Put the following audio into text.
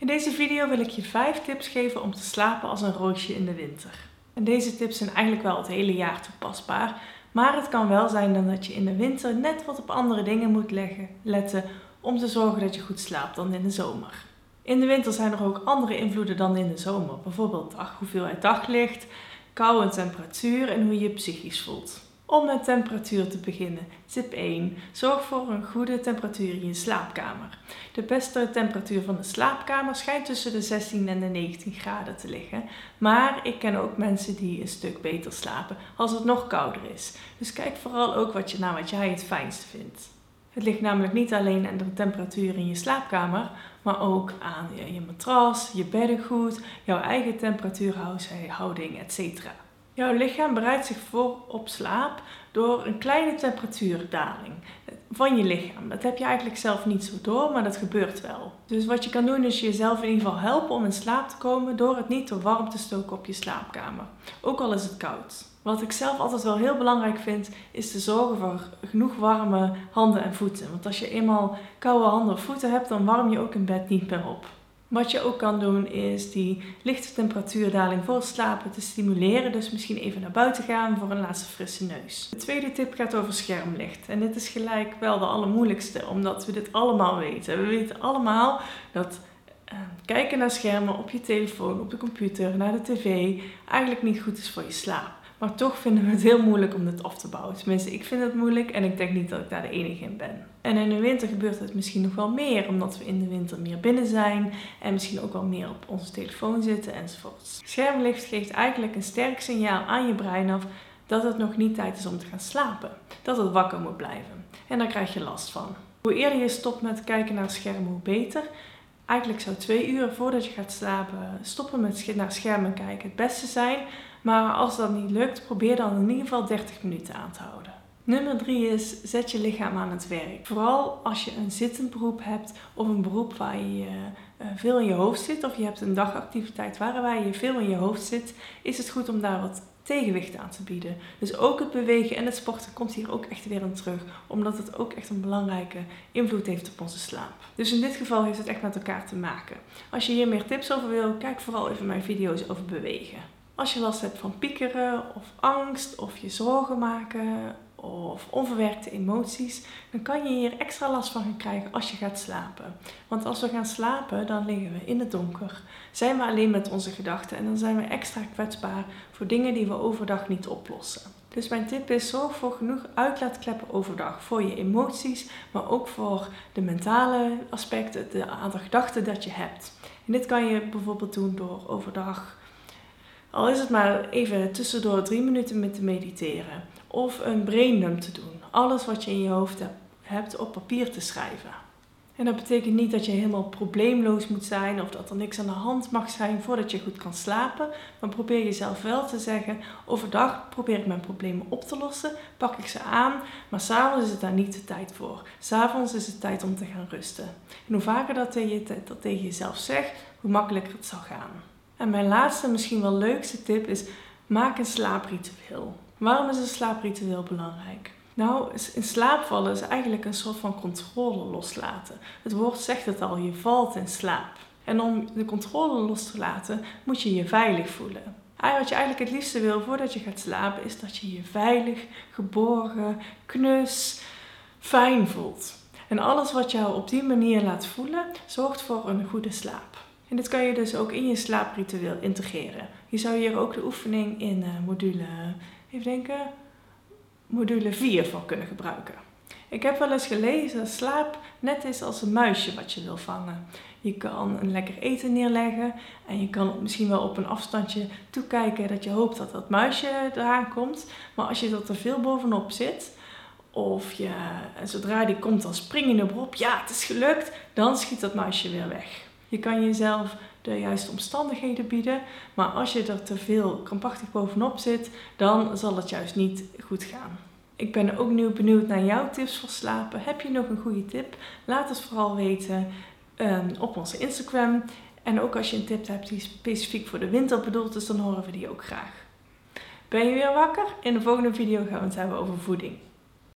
In deze video wil ik je 5 tips geven om te slapen als een roosje in de winter. En deze tips zijn eigenlijk wel het hele jaar toepasbaar, maar het kan wel zijn dan dat je in de winter net wat op andere dingen moet leggen, letten om te zorgen dat je goed slaapt dan in de zomer. In de winter zijn er ook andere invloeden dan in de zomer, bijvoorbeeld hoeveelheid daglicht, kou en temperatuur en hoe je je psychisch voelt. Om met temperatuur te beginnen. Tip 1. Zorg voor een goede temperatuur in je slaapkamer. De beste temperatuur van de slaapkamer schijnt tussen de 16 en de 19 graden te liggen. Maar ik ken ook mensen die een stuk beter slapen als het nog kouder is. Dus kijk vooral ook wat je, naar wat jij het fijnste vindt. Het ligt namelijk niet alleen aan de temperatuur in je slaapkamer, maar ook aan je matras, je beddengoed, jouw eigen temperatuurhouding, etc. Jouw lichaam bereidt zich voor op slaap door een kleine temperatuurdaling van je lichaam. Dat heb je eigenlijk zelf niet zo door, maar dat gebeurt wel. Dus wat je kan doen is jezelf in ieder geval helpen om in slaap te komen door het niet te warm te stoken op je slaapkamer. Ook al is het koud. Wat ik zelf altijd wel heel belangrijk vind, is te zorgen voor genoeg warme handen en voeten. Want als je eenmaal koude handen of voeten hebt, dan warm je ook in bed niet meer op. Wat je ook kan doen is die lichte temperatuurdaling voor slapen te stimuleren. Dus misschien even naar buiten gaan voor een laatste frisse neus. De tweede tip gaat over schermlicht. En dit is gelijk wel de allermoeilijkste, omdat we dit allemaal weten. We weten allemaal dat uh, kijken naar schermen op je telefoon, op de computer, naar de tv eigenlijk niet goed is voor je slaap. Maar toch vinden we het heel moeilijk om dit af te bouwen. Tenminste, ik vind het moeilijk en ik denk niet dat ik daar de enige in ben. En in de winter gebeurt het misschien nog wel meer, omdat we in de winter meer binnen zijn en misschien ook wel meer op onze telefoon zitten enzovoorts. Schermlicht geeft eigenlijk een sterk signaal aan je brein af dat het nog niet tijd is om te gaan slapen. Dat het wakker moet blijven. En daar krijg je last van. Hoe eerder je stopt met kijken naar schermen, hoe beter. Eigenlijk zou twee uur voordat je gaat slapen stoppen met naar schermen kijken het beste zijn. Maar als dat niet lukt, probeer dan in ieder geval 30 minuten aan te houden. Nummer 3 is zet je lichaam aan het werk. Vooral als je een zittend beroep hebt of een beroep waar je uh, veel in je hoofd zit of je hebt een dagactiviteit waarbij je veel in je hoofd zit, is het goed om daar wat tegenwicht aan te bieden. Dus ook het bewegen en het sporten komt hier ook echt weer in terug, omdat het ook echt een belangrijke invloed heeft op onze slaap. Dus in dit geval heeft het echt met elkaar te maken. Als je hier meer tips over wil, kijk vooral even mijn video's over bewegen. Als je last hebt van piekeren of angst of je zorgen maken of onverwerkte emoties, dan kan je hier extra last van gaan krijgen als je gaat slapen. Want als we gaan slapen, dan liggen we in het donker, zijn we alleen met onze gedachten en dan zijn we extra kwetsbaar voor dingen die we overdag niet oplossen. Dus mijn tip is: zorg voor genoeg uitlaatkleppen overdag voor je emoties, maar ook voor de mentale aspecten, de aantal gedachten dat je hebt. En dit kan je bijvoorbeeld doen door overdag al is het maar even tussendoor drie minuten met te mediteren. Of een braindump te doen. Alles wat je in je hoofd hebt op papier te schrijven. En dat betekent niet dat je helemaal probleemloos moet zijn of dat er niks aan de hand mag zijn voordat je goed kan slapen. Maar probeer jezelf wel te zeggen: overdag probeer ik mijn problemen op te lossen, pak ik ze aan, maar s'avonds is het daar niet de tijd voor. S'avonds is het tijd om te gaan rusten. En hoe vaker dat je dat tegen jezelf zegt, hoe makkelijker het zal gaan. En mijn laatste, misschien wel leukste tip is: maak een slaapritueel. Waarom is een slaapritueel belangrijk? Nou, in slaap vallen is eigenlijk een soort van controle loslaten. Het woord zegt het al, je valt in slaap. En om de controle los te laten, moet je je veilig voelen. Wat je eigenlijk het liefste wil voordat je gaat slapen, is dat je je veilig, geborgen, knus, fijn voelt. En alles wat jou op die manier laat voelen, zorgt voor een goede slaap. En dit kan je dus ook in je slaapritueel integreren. Je zou hier ook de oefening in uh, module, even denken, module 4 voor kunnen gebruiken. Ik heb wel eens gelezen dat slaap net is als een muisje wat je wil vangen. Je kan een lekker eten neerleggen en je kan misschien wel op een afstandje toekijken dat je hoopt dat dat muisje eraan komt. Maar als je er te veel bovenop zit, of je, zodra die komt dan spring je erop, ja het is gelukt, dan schiet dat muisje weer weg. Je kan jezelf de juiste omstandigheden bieden, maar als je er te veel krampachtig bovenop zit, dan zal het juist niet goed gaan. Ik ben ook nu benieuwd naar jouw tips voor slapen. Heb je nog een goede tip? Laat het vooral weten um, op onze Instagram. En ook als je een tip hebt die specifiek voor de winter bedoeld is, dan horen we die ook graag. Ben je weer wakker? In de volgende video gaan we het hebben over voeding.